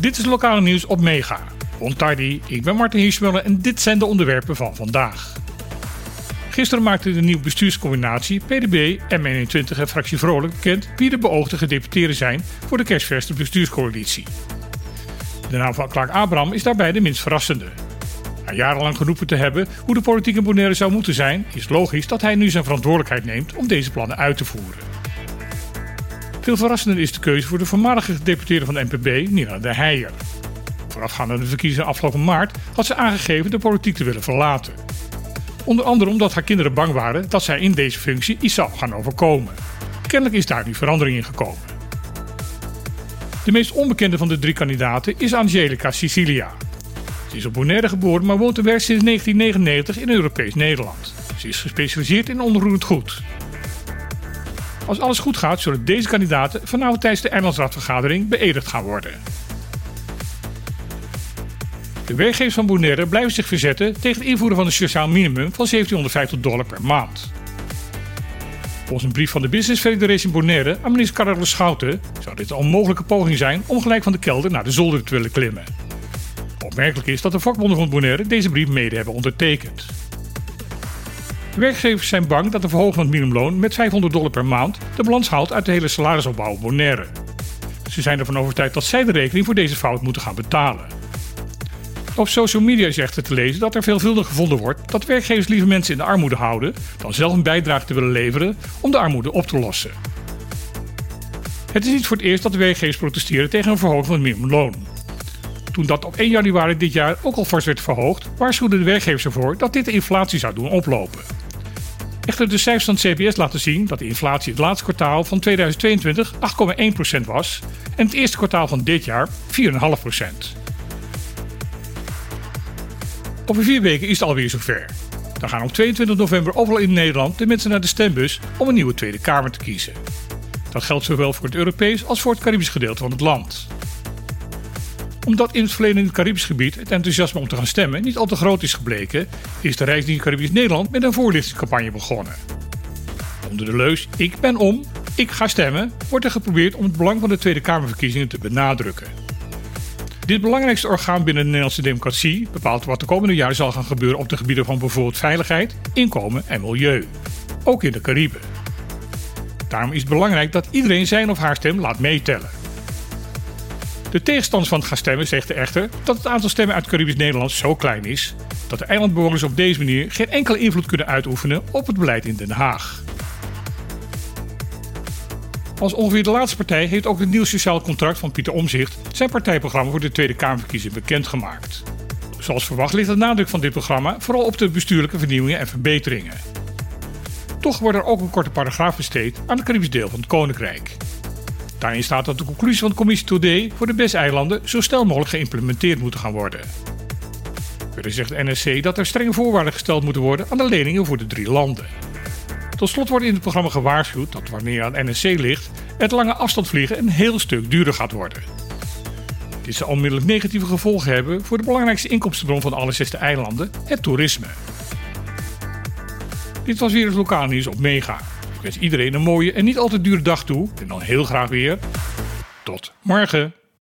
Dit is lokale nieuws op Mega. Ontardi, ik ben Martin Hirschmuller en dit zijn de onderwerpen van vandaag. Gisteren maakte de nieuwe bestuurscombinatie PDB, M21 en Fractie Vrolijk bekend wie de beoogde gedeputeerden zijn voor de kerstverse bestuurscoalitie. De naam van Clark Abraham is daarbij de minst verrassende. Na jarenlang geroepen te hebben hoe de politiek in Bonaire zou moeten zijn, is logisch dat hij nu zijn verantwoordelijkheid neemt om deze plannen uit te voeren. Veel verrassender is de keuze voor de voormalige gedeputeerde van de NPB, Nina de Heijer. Voorafgaand aan de verkiezingen afgelopen maart had ze aangegeven de politiek te willen verlaten. Onder andere omdat haar kinderen bang waren dat zij in deze functie iets zou gaan overkomen. Kennelijk is daar nu verandering in gekomen. De meest onbekende van de drie kandidaten is Angelica Sicilia. Ze is op Bonaire geboren, maar woont en werkt sinds 1999 in Europees Nederland. Ze is gespecialiseerd in onroerend goed. Als alles goed gaat, zullen deze kandidaten vanavond tijdens de eilandsraadvergadering beëdigd gaan worden. De werkgevers van Bonaire blijven zich verzetten tegen het invoeren van een sociaal minimum van 1750 dollar per maand. Volgens een brief van de Business Federation Bonaire aan minister Carlos Schouten zou dit een onmogelijke poging zijn om gelijk van de kelder naar de zolder te willen klimmen. Opmerkelijk is dat de vakbonden van Bonaire deze brief mede hebben ondertekend. Werkgevers zijn bang dat de verhoging van het minimumloon met 500 dollar per maand de balans haalt uit de hele salarisopbouw Bonaire. Ze zijn ervan overtuigd dat zij de rekening voor deze fout moeten gaan betalen. Op social media is echter te lezen dat er veelvuldig gevonden wordt dat werkgevers liever mensen in de armoede houden dan zelf een bijdrage te willen leveren om de armoede op te lossen. Het is niet voor het eerst dat de werkgevers protesteren tegen een verhoging van het minimumloon. Toen dat op 1 januari dit jaar ook al fors werd verhoogd, waarschuwden de werkgevers ervoor dat dit de inflatie zou doen oplopen. Echter, de cijfers van het CBS laten zien dat de inflatie het laatste kwartaal van 2022 8,1% was en het eerste kwartaal van dit jaar 4,5%. Over vier weken is het alweer zover. Dan gaan op 22 november overal in Nederland de mensen naar de stembus om een nieuwe Tweede Kamer te kiezen. Dat geldt zowel voor het Europees als voor het Caribisch gedeelte van het land. Omdat in het verleden in het Caribisch gebied het enthousiasme om te gaan stemmen niet al te groot is gebleken, is de Rijksdienst Caribisch Nederland met een voorlichtingscampagne begonnen. Onder de leus Ik ben om, ik ga stemmen, wordt er geprobeerd om het belang van de Tweede Kamerverkiezingen te benadrukken. Dit belangrijkste orgaan binnen de Nederlandse democratie bepaalt wat de komende jaren zal gaan gebeuren op de gebieden van bijvoorbeeld veiligheid, inkomen en milieu. Ook in de Cariben. Daarom is het belangrijk dat iedereen zijn of haar stem laat meetellen. De tegenstanders van het gaan stemmen zegt echter dat het aantal stemmen uit Caribisch Nederland zo klein is dat de eilandbewoners op deze manier geen enkele invloed kunnen uitoefenen op het beleid in Den Haag. Als ongeveer de laatste partij heeft ook het nieuw sociaal contract van Pieter Omzicht zijn partijprogramma voor de Tweede Kamerverkiezing bekendgemaakt. Zoals verwacht ligt de nadruk van dit programma vooral op de bestuurlijke vernieuwingen en verbeteringen. Toch wordt er ook een korte paragraaf besteed aan het Caribisch deel van het Koninkrijk. Daarin staat dat de conclusie van de commissie Today voor de BES-eilanden zo snel mogelijk geïmplementeerd moeten gaan worden. Verder zegt de NSC dat er strenge voorwaarden gesteld moeten worden aan de leningen voor de drie landen. Tot slot wordt in het programma gewaarschuwd dat wanneer aan NSC ligt, het lange afstandvliegen een heel stuk duurder gaat worden. Dit zal onmiddellijk negatieve gevolgen hebben voor de belangrijkste inkomstenbron van alle zesde eilanden, het toerisme. Dit was weer het lokale nieuws op Mega. Wens iedereen een mooie en niet al te dure dag toe en dan heel graag weer tot morgen.